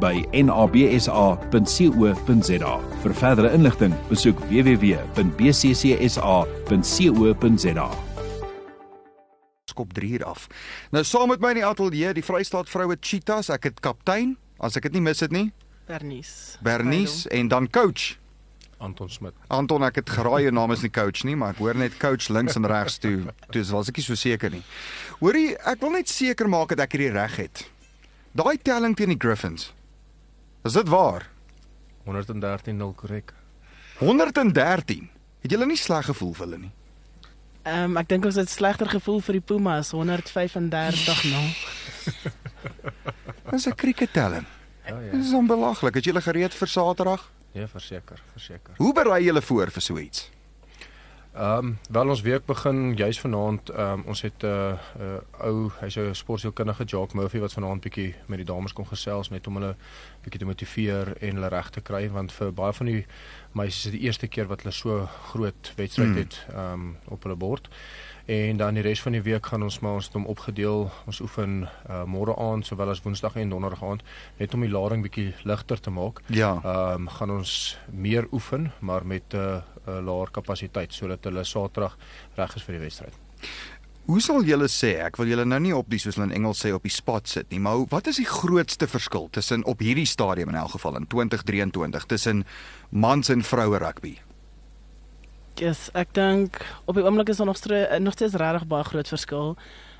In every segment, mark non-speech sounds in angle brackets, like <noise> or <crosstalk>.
by nabsa.co.za. Vir verdere inligting, besoek www.bccsa.co.za. skop 3 uur af. Nou saam met my in die ateljee, die Vrystaat vroue Cheetahs, ek het kaptein, as ek dit nie mis het nie, Bernice. Bernice en dan coach. Anton Smit. Anton, ek het geraai jou naam is nie coach nie, maar ek hoor net coach links en regs toe. Toe was ek nie so seker nie. Hoorie, ek wil net seker maak dat ek hierdie reg het. Daai telling teen die Griffins. Is dit waar? 113-0 korrek. 113. Het julle nie sleg gevoel vir hulle nie? Ehm um, ek dink ons het slegter gevoel vir die Pumas 135 0. Dis 'n cricket telling. Ja ja. Dis onbelaglik. Het julle gereed vir Saterdag? Ja, verseker, verseker. Hoe berei julle voor vir so iets? Ehm um, wel ons week begin juis vanaand. Ehm um, ons het 'n uh, uh, ou, hy's 'n sportsielkundige Jacques Murphy wat vanaand bietjie met die dames kom gesels net om hulle bietjie te motiveer en hulle reg te kry want vir baie van die meisies is dit die eerste keer wat hulle so groot wedstryd Mm. het ehm um, op hulle bord. En dan die res van die week gaan ons maar ons het hom opgedeel. Ons oefen uh, môre aand sowel as woensdag en donderdag aand net om die lading bietjie ligter te maak. Ja. Ehm um, gaan ons meer oefen, maar met 'n uh, uh, laer kapasiteit sodat hulle Saterdag reg is vir die wedstryd. Hoe sal julle sê, ek wil julle nou nie op die soos hulle in Engels sê op die spot sit nie, maar wat is die grootste verskil tussen op hierdie stadium in elk geval in 2023 tussen mans en vroue rugby? Yes, ek dink op die oomblik is daar nog nog steeds regtig baie groot verskil.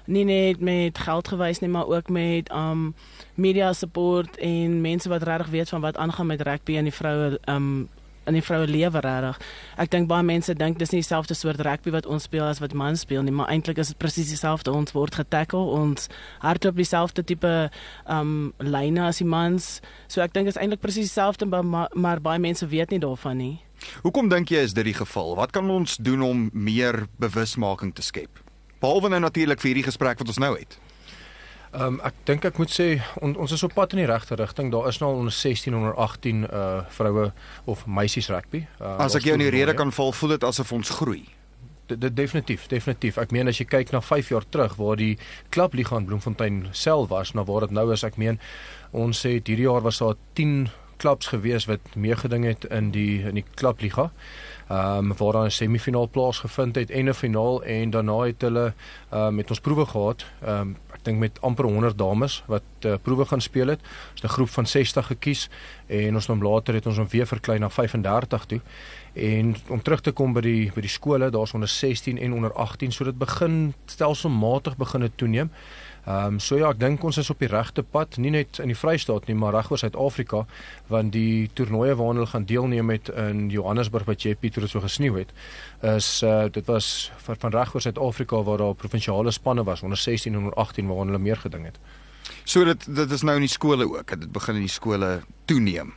Nie net met geld gewys nie, maar ook met um media support en mense wat regtig weet van wat aangaan met rugby en die vroue um in die vroue lewe regtig. Ek dink baie mense dink dis nie dieselfde soort rugby wat ons speel as wat mans speel nie, maar eintlik is dit presies dieselfde. Ons word getackle, ons hardloop dieselfde tipe um lyne as die mans. So ek dink is eintlik presies dieselfde, maar, maar baie mense weet nie daarvan nie. Hoekom dink jy is dit die geval? Wat kan ons doen om meer bewusmaking te skep? Behalwe nou natuurlik vir hierdie gesprek wat ons nou het. Ehm um, ek dink ek moet sê on, ons is op pad in die regte rigting. Daar is nou al onder 16 onder 18 uh vroue of meisies rugby. Uh, As ek jou in die rede kan val, voel dit asof ons groei. Dit de, definitief, definitief. Ek meen as jy kyk na 5 jaar terug waar die klubliga in Bloemfontein self was, na waar dit nou is, ek meen ons het hierdie jaar was daar 10 klubs gewees wat meegeding het in die in die klubliga. Ehm um, waar daar 'n semifinaal plaasgevind het en 'n finaal en daarna het hulle ehm um, met ons proewe gehad. Ehm um, ek dink met amper 100 dames wat uh, proewe gaan speel het. Ons het 'n groep van 60 gekies en ons hom later het ons hom weer verklein na 35 toe. En om terug te kom by die by die skole, daar's onder 16 en onder 18, so dit begin stelselmatig begin het toeneem. Ehm um, so ja, ek dink ons is op die regte pad, nie net in die Vrystaat nie, maar reg oor Suid-Afrika, want die toernooie waaraan hulle gaan deelneem het in Johannesburg wat jy Pieter het so gesneeu het, is uh, dit was van, van reg oor Suid-Afrika waar daar provinsiale spanne was onder 16 en onder 18 waaraan hulle meer geding het. So dit dit is nou in die skole ook. Dit begin in die skole toeneem.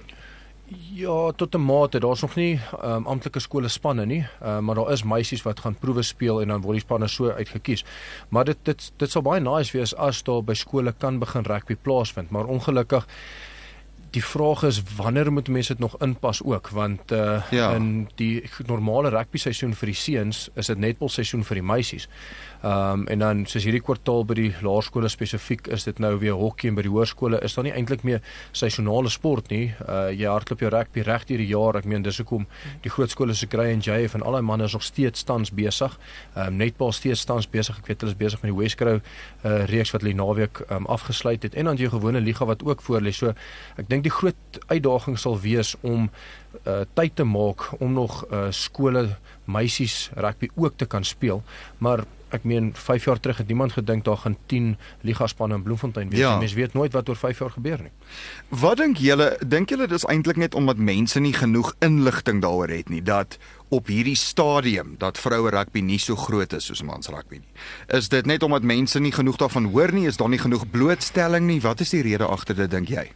Ja, tot 'n mate. Daar's nog nie um, amptelike skole spanne nie, uh, maar daar is meisies wat gaan proewe speel en dan word die spanne so uitgekies. Maar dit dit dit sal baie nice wees as daar by skole kan begin rugby plaasvind, maar ongelukkig die vraag is wanneer moet mense dit nog inpas ook want uh, Ja. in die normale rugby seisoen vir die seuns is dit netbal seisoen vir die meisies. Ehm um, en dan soos hierdie kwartaal by die laerskole spesifiek is dit nou weer hokkie en by die hoërskole is daar nie eintlik meer seisonale sport nie. Uh jy hardloop jou rugby reg deur die jaar. Ek meen dis hoekom die groot skole se Grey and JF en al daai manne is nog steeds tans besig. Ehm um, netbal steeds tans besig. Ek weet hulle is besig met die Wesgrow uh reeks wat hulle die naweek um, afgesluit het en dan jou gewone liga wat ook voor lê. So ek dink die groot uitdaging sal wees om uh tyd te maak om nog uh skole meisies rugby ook te kan speel. Maar ek meen 5 jaar terug het niemand gedink daar gaan 10 ligaspanne in Bloemfontein wees. Ja. Mense weet nooit wat oor 5 jaar gebeur nie. Wat dink julle? Dink julle dis eintlik net omdat mense nie genoeg inligting daaroor het nie dat op hierdie stadium dat vroue rugby nie so groot is soos mans rugby nie. Is dit net omdat mense nie genoeg daarvan hoor nie? Is daar nie genoeg blootstelling nie? Wat is die rede agter dit dink jy?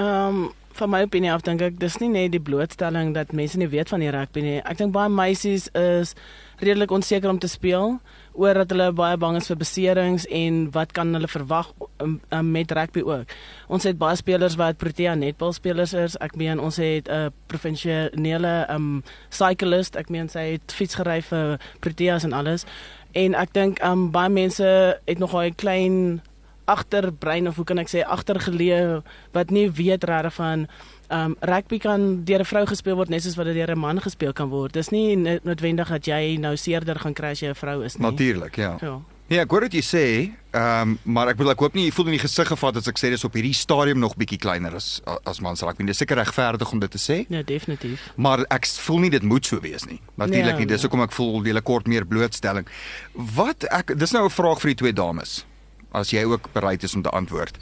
Ehm um, van my opinie af dink ek dis nie net die blootstelling dat mense nie weet van die rugby nie. Ek dink baie meisies is redelik onseker om te speel oor dat hulle baie bang is vir beserings en wat kan hulle verwag um, um, met rugby ook. Ons het baie spelers wat Protea netbal spelers is. Ek meen ons het 'n uh, provinsiale um cyclist. Ek meen sy het fiets gery vir Proteas en alles. En ek dink um baie mense het nog 'n klein agterbrein of hoe kan ek sê agtergeleë wat nie weet regtig van um rugby kan deur 'n vrou gespeel word net soos wat dit deur 'n man gespeel kan word. Dis nie noodwendig dat jy nou seerder gaan kry as jy 'n vrou is nie. Natuurlik, ja. Ja. Ja, ek hoor wat jy sê, ehm um, maar ek bedoel ek hoop nie jy voel in die gesig gevat as ek sê dis op hierdie stadium nog bietjie kleiner as as mans rugby. Dis seker regverdig om dit te sê. Ja, definitief. Maar ek voel nie dit moet so wees nie. Natuurlik Ja, nie. Dis ja. hoekom ek voel jy kort meer blootstelling. Wat ek dis nou 'n vraag vir die twee dames. As jy ook bereid is om te antwoord.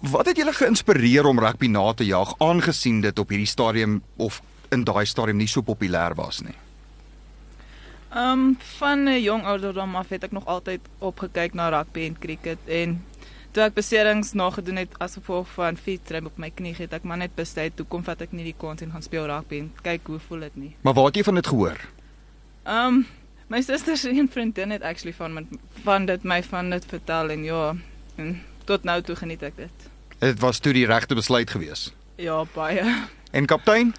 Wat het julle geïnspireer om rugby na te jaag aangesien dit op hierdie stadium of in daai stadium nie so populêr was nie? Ehm um, van 'n jong ouderdom af het ek nog altyd opgekyk na rugby en cricket en toe ek beserings nagedoen het as gevolg van fietsry op my knie het ek maar net besluit toe kom vat ek nie die kans en gaan speel rugby en kyk hoe voel dit nie. Maar waar het jy van dit gehoor? Ehm um, my suster se een vriendin het actually van met, van dit my van dit vertel en ja en tot nou toe geniet ek dit. Dit was toe die regte besluit gewees. Ja, baie. En kaptein,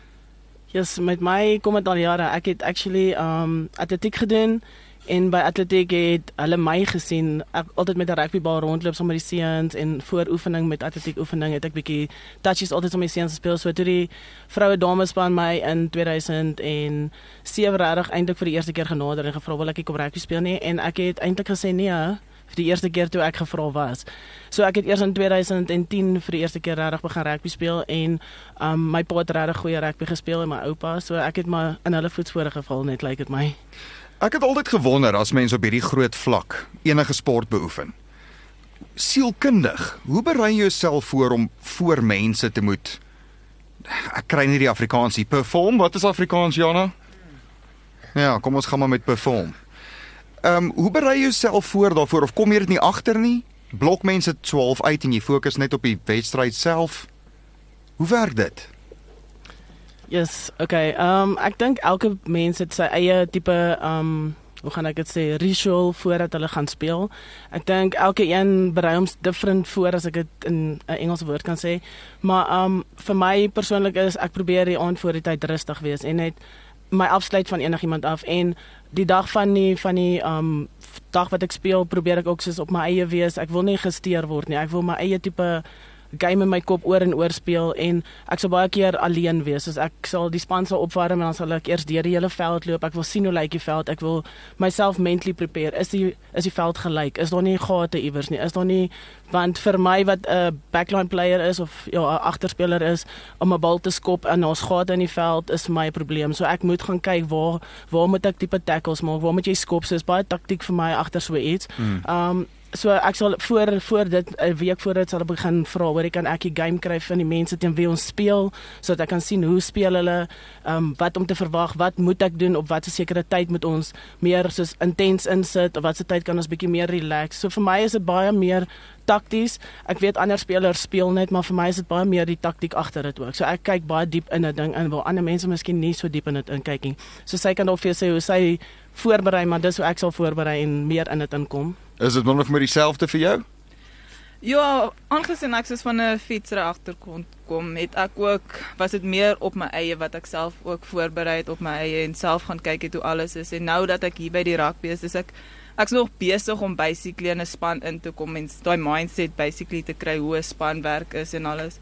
Yes, met my kom dit al jare. Ek het actually um atletiek gedoen en by atletiek het hulle my gesien. Ek altyd met 'n rugbybal rondloop saam met die seuns en voor oefening met atletiek oefening het ek bietjie touches altyd met die seuns gespeel. So toe die vroue dames span my in 2007 regtig eintlik vir die eerste keer genader en gevra wil ek kom rugby speel nie en ek het eintlik gesê nee vir die eerste keer toe ek gevra was. So ek het eers in 2010 vir die eerste keer regtig begin rugby speel en um my pa het regtig goeie rugby gespeel en my oupa, so ek het maar in hulle voetspore geval net lyk like dit my. Ek het altyd gewonder as mense op hierdie groot vlak enige sport beoefen. Sielkundig, hoe berei jy jouself voor om voor mense te moet ek kry nie die Afrikaans hier perform. Wat is Afrikaans, Jana? Ja, kom ons gaan maar met perform. Ehm um, hoe berei jy jouself voor daarvoor of kom jy dit nie agter nie? Blok mense 12 uit en jy fokus net op die wedstryd self. Hoe werk dit? Yes, okay. Um ek dink elke mens het sy eie tipe um hoe gaan ek dit sê ritual voordat hulle gaan speel. Ek dink elke een berei hom different voor as ek dit in 'n Engelse woord kan sê. Maar um vir my persoonlik is ek probeer die aand voor die tyd rustig wees en net my afsluit van enigiemand af en die dag van die van die um dag wat ek speel probeer ek ook soos op my eie wees. Ek wil nie gesteer word nie. Ek wil my eie tipe game in my kop oor en oor speel en ek sal baie keer alleen wees. So ek sal die span sal opwarm en dan sal ek eers deur die hele veld loop. Ek wil sien hoe lyk die veld. Ek wil myself mentally prepare. Is die is die veld gelyk? Is daar nie gate iewers nie? Is daar nie want vir my wat 'n backline player is of ja 'n agterspeler is om 'n bal te skop en daar's gate in die veld is my probleem. So ek moet gaan kyk waar waar moet ek tipe tackles maak? Waar moet jy skop? So is baie taktiek vir my agter so iets. Hmm. Um so ek sal voor voor dit 'n week voor dit sal ek begin vra hoor ek kan ek die game kry van die mense teen wie ons speel sodat ek kan sien hoe speel hulle um wat om te verwag wat moet ek doen op watter sekere tyd moet ons meer soos intens insit of watse tyd kan ons bietjie meer relax. So vir my is dit baie meer takties. Ek weet ander spelers speel net maar vir my is dit baie meer die taktiek agter dit ook. So ek kyk baie diep in 'n ding in waar ander mense miskien nie so diep in dit inkyk nie so sy kan dalk vir jou sê hoe sy voorberei maar dis hoe ek sal voorberei en meer in dit inkom. Is dit nog vir dieselfde vir jou? Ja, aangesien ek soos van 'n fietsry agterkant kom, het ek ook was dit meer op my eie wat ek self ook voorberei het op my eie en self gaan kyk het hoe alles is. En nou dat ek hier by die rugby is, is ek ek's nog besig om basically in 'n span in te kom en daai mindset basically te kry hoe 'n span werk is en alles.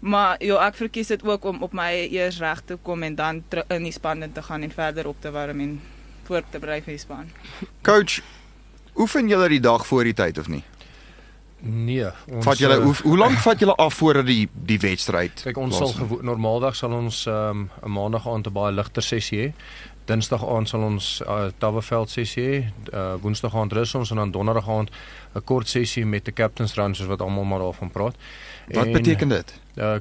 Maar ja, ek verkies dit ook om op my eers reg te kom en dan in die span in te gaan en verder op te warm en voor te berei vir die span. Coach, oefen julle die dag voor die tyd of nie? Nee, ons Vat julle eh, hoe, hoe lank vat julle af voordat die die wedstryd? Kyk, ons sal plaasvind? gewo- normaaldag sal ons ehm, 'n um, maandag aand 'n baie ligter sessie hê. Dinsdag aand sal ons uh, Taweveld sessie hê. Uh, Woensdag aand rus ons en dan donderdag aand 'n kort sessie met die captain's run soos wat almal maar daarvan praat. Wat beteken dit? Uh,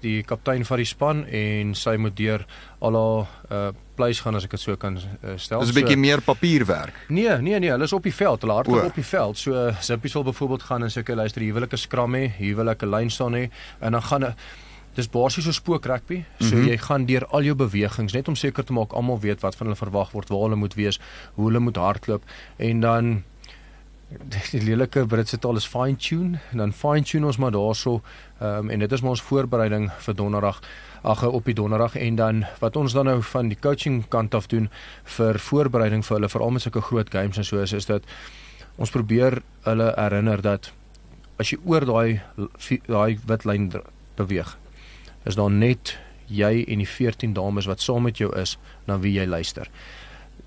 die kaptein van die span en sy moet deur al haar uh pleis gaan as ek dit so kan uh, stel. Dis 'n bietjie so, meer papierwerk. Nee, nee nee, hulle is op die veld. Hulle hardloop op die veld. So Zippie sal byvoorbeeld gaan en sê okay, luister, hier wil ek 'n skram hê, hier wil ek 'n lyn staan hê en dan gaan 'n Dis basies so spook rugby. So mm. -hmm. jy gaan deur al jou bewegings net om seker te maak almal weet wat van hulle verwag word, waar hulle moet wees, hoe hulle moet hardloop en dan die lelike Britse taal is fine tune en dan fine tune ons maar daarso um, en dit is maar ons voorbereiding vir donderdag ag op die donderdag en dan wat ons dan nou van die coaching kant af doen vir voorbereiding vir hulle veral met sulke groot games en so is is dat ons probeer hulle herinner dat as jy oor daai daai wit lyn beweeg is daar net jy en die 14 dames wat saam met jou is na wie jy luister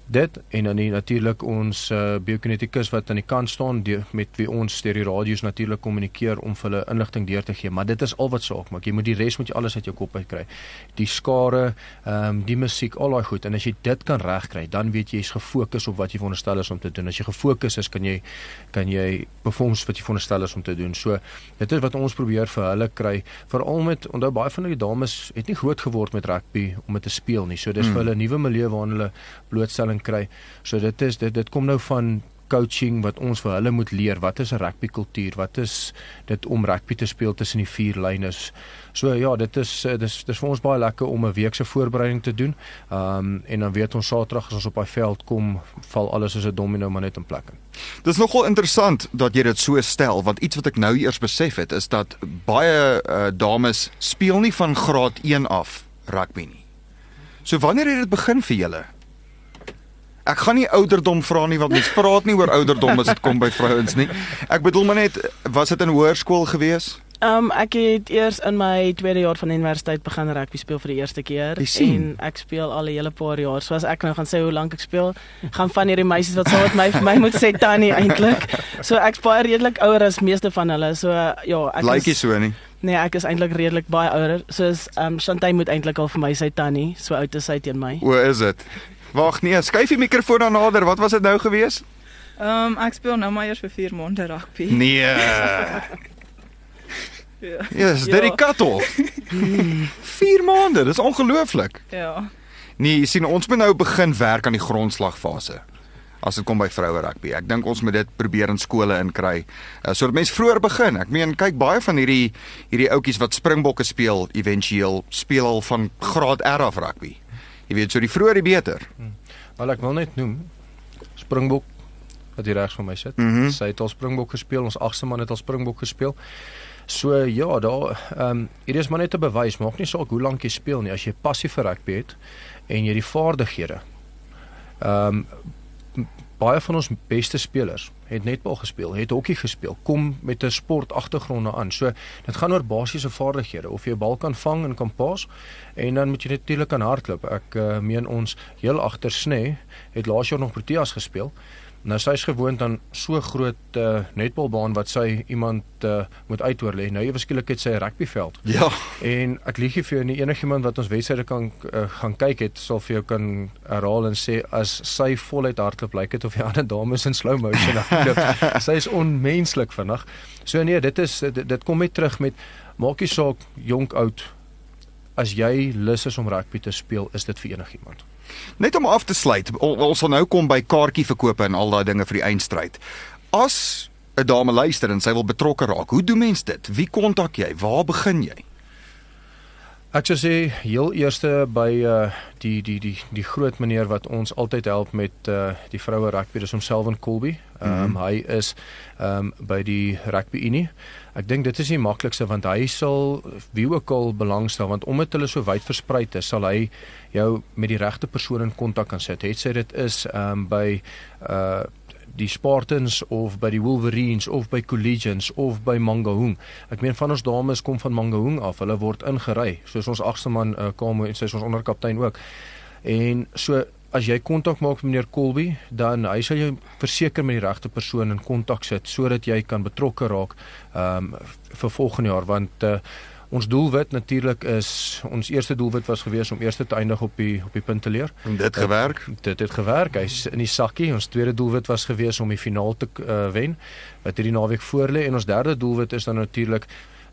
dit en dan natuurlik ons uh, biokinetikus wat aan die kant staan die, met wie ons deur die radio's natuurlik kommunikeer om vir hulle inligting deur te gee. Maar dit is al wat saak maak. Jy moet die res moet jy alles uit jou kop uit kry die skare ehm um, die musiek al daai goed. En as jy dit kan regkry dan weet jy jy's gefokus op wat jy veronderstel is om te doen. As jy gefokus is kan jy kan jy performs wat jy veronderstel is om te doen. So dit is wat ons probeer vir hulle kry. Veral met onthou baie van die dames het nie groot geword met rugby om dit te speel nie. So dis Mm. vir hulle 'n nuwe milieu waarin hulle blootstelling kry. So dit is dit dit kom nou van coaching wat ons vir hulle moet leer. Wat is 'n rugby kultuur? Wat is dit om rugby te speel tussen die vier lyne? So ja, dit is dis dis vir ons baie lekker om 'n week se voorbereiding te doen. Um, en dan weet ons Saterdag as ons op daai veld kom, val alles soos 'n domino maar net in plek. Dis nogal interessant dat jy dit so stel want iets wat ek nou eers besef het is dat baie uh, dames speel nie van graad 1 af rugby nie. So wanneer het dit begin vir julle? Ek gaan nie ouderdom vra nie want mens praat nie oor ouderdom as dit kom by vrouens nie. Ek bedoel maar net was dit in hoërskool gewees? Um ek het eers in my tweede jaar van universiteit begin rugby speel vir die eerste keer en ek speel al 'n hele paar jaar. So as ek nou gaan sê hoe lank ek speel, gaan van hierdie meisies wat saam met my vir my moet sê tannie eintlik. So ek's baie redelik ouer as meeste van hulle. So ja, ek Lyk nie is so nie. nee, ek is eintlik redelik baie ouer. Soos um Shantay moet eintlik al vir my sê tannie, so oud is sy teen my. O, is dit? Wag nee, skuif die mikrofoon dan nader. Wat was dit nou gewees? Ehm um, ek speel nou maar eers vir 4 maande rugby. Nee. <laughs> Ja. Ja, dis dit die cut-off. <laughs> 4 maande, dis ongelooflik. Ja. Nee, sien ons moet nou begin werk aan die grondslagfase. As dit kom by vroue rugby. Ek dink ons moet dit probeer in skole inkry. Uh, sodat mense vroeër begin. Ek meen kyk baie van hierdie hierdie ouetjies wat springbokke speel, éventueel speel al van graad R af rugby. Jy weet, so die vroeër die beter. Wel ek wil net noem Springbok wat hier regs van my sit. Mhm. Sy het al Springbok gespeel, ons agste man het al Springbok gespeel. So ja, daar ehm um, hier is maar net 'n bewys, maak nie saak hoe lank jy speel nie, as jy passie vir rugby het en jy die vaardighede. Ehm um, baie van ons beste spelers het netbal gespeel, het hokkie gespeel, kom met 'n sport agtergronde aan. So dit gaan oor basiese vaardighede of jy 'n bal kan vang en kan pas en dan moet jy natuurlik kan hardloop. Ek uh, meen ons heel agter Sne het laas jaar nog Proteas gespeel. Nou sy's gewoond aan so groot uh, netbalbaan wat sy iemand uh, moet uitoor lê. Nou ewe skielik het sy 'n rugbyveld. Ja. En ek lieg vir jou nie enigiemand wat ons wedstryde kan uh, gaan kyk het sal vir jou kan herhaal en sê as sy voluit hardloop lyk dit of die ander dames in slow motion <laughs> hardloop. sy is onmenslik vinnig. So nee, dit is dit, dit kom net terug met maak nie saak jonk oud as jy lus is om rugby te speel, is dit vir enigiemand. Net om af te sluit, ons sal nou kom by kaartjie verkope en al daai dinge vir die eindstryd. As 'n dame luister en sy wil betrokke raak, hoe doen mens dit? Wie kontak jy? Waar begin jy? Ek sou sê heel eerste by uh die die die die groot meneer wat ons altyd help met uh die vroue rugby, dis homself in Colby. Ehm um, Mhm. hy is ehm um, by die rugby unie. Ek dink dit is die maklikste want hy sal wie ook al belangstel want omdat hulle so wyd versprei is, sal hy jou met die regte persoon in kontak kan sit. Het sy dit is ehm um, by uh die Spartans of by die Wolverines of by Collegians of by Mangaung. Ek meen van ons dames kom van Mangaung af. Hulle word ingery, soos ons agste man uh, Kamo en sy is ons onderkaptein ook. En so as jy kontak maak met meneer Colby, dan hy sal jou verseker met die regte persoon in kontak sit sodat jy kan betrokke raak ehm um, vir volgende jaar want uh, ons doelwit natuurlik is ons eerste doelwit was gewees om eerste te eindig op die op die punteleer. En dit gewerk? Dit het gewerk. Hy's in die sakkie. Ons tweede doelwit was gewees om die finaal te uh, wen wat hierdie naweek voorlê en ons derde doelwit is dan natuurlik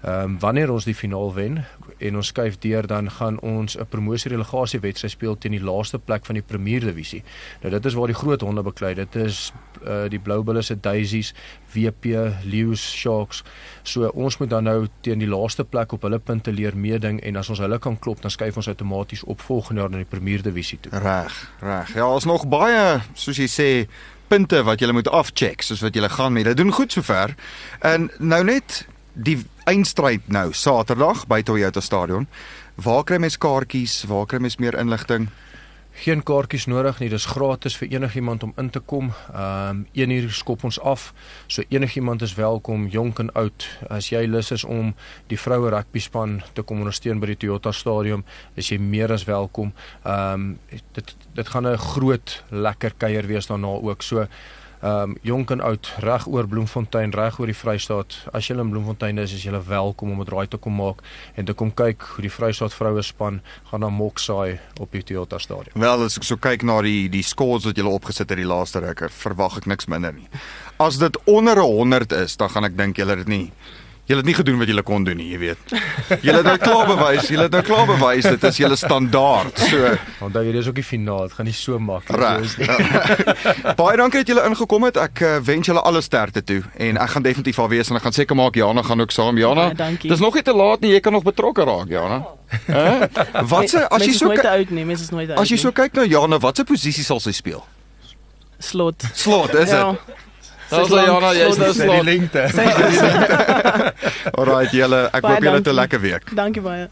Ehm um, wanneer ons die finaal wen en ons skuif deur dan gaan ons 'n promosie relegasie wedstryd speel teen die laaste plek van die Premier Divisie. Nou dit is waar die groot honde beklei. Dit is uh, die Blue Bulls se Daisies, WP, Lions, Sharks. So ons moet dan nou teen die laaste plek op hulle punte leer meeding en as ons hulle kan klop dan skuif ons outomaties op volgende jaar na die Premier Divisie toe. Reg, reg. Ja, ons nog baie soos jy sê punte wat jy moet afcheck soos wat jy gaan met. Dit doen goed sover. En nou net die eindstryd nou Saterdag by Toyota Stadion. Waar kry mens kaartjies? Waar kry mens meer inligting? Geen kaartjies nodig nie. Dis gratis vir enigiemand om in te kom. Ehm um, 1 uur skop ons af. So enigiemand is welkom, jonk en oud. As jy lus is om die vroue rugby span te kom ondersteun by die Toyota Stadion, is jy meer as welkom. Ehm um, dit dit gaan 'n groot lekker kuier wees daarna ook. So ehm um, jonk en oud reg oor Bloemfontein, reg oor die Vrystaat. As jy in Bloemfontein is, is jy welkom om 'n draai te kom maak en te kom kyk hoe die Vrystaat vroue span gaan na Moksaai op die Toyota stadion. Wel, as ek so kyk na die die scores wat julle opgesit het die laaste ruk, verwag ek niks minder nie. As dit onder 100 is, dan gaan ek dink julle het dit nie Julle het nie gedoen wat julle kon doen nie, jy weet. Julle het nou klaar bewys, julle het nou klaar bewys dit is julle standaard. So, onthou jy dis ook die finaal, dit gaan nie so maklik wees nie. <laughs> Baie dankie dat julle ingekom het. Ek uh, wens julle alle sterkte toe en ek gaan definitief al wees en ek gaan seker maak Jana gaan ook saam. Jana, ja, dis nog nie te laat nie, jy kan nog betrokke raak, Jana. Hæ? <laughs> Wat se as jy so nooit uit nie, mens is nooit uit. As jy so kyk na Jana, watse posisie sal sy speel? Slot. Slot, is dit? Ja. Ons sê Jana, jy's nou slot. Die lengte. <laughs> Alraai julle, ek hoop julle het 'n lekker week. Dankie baie.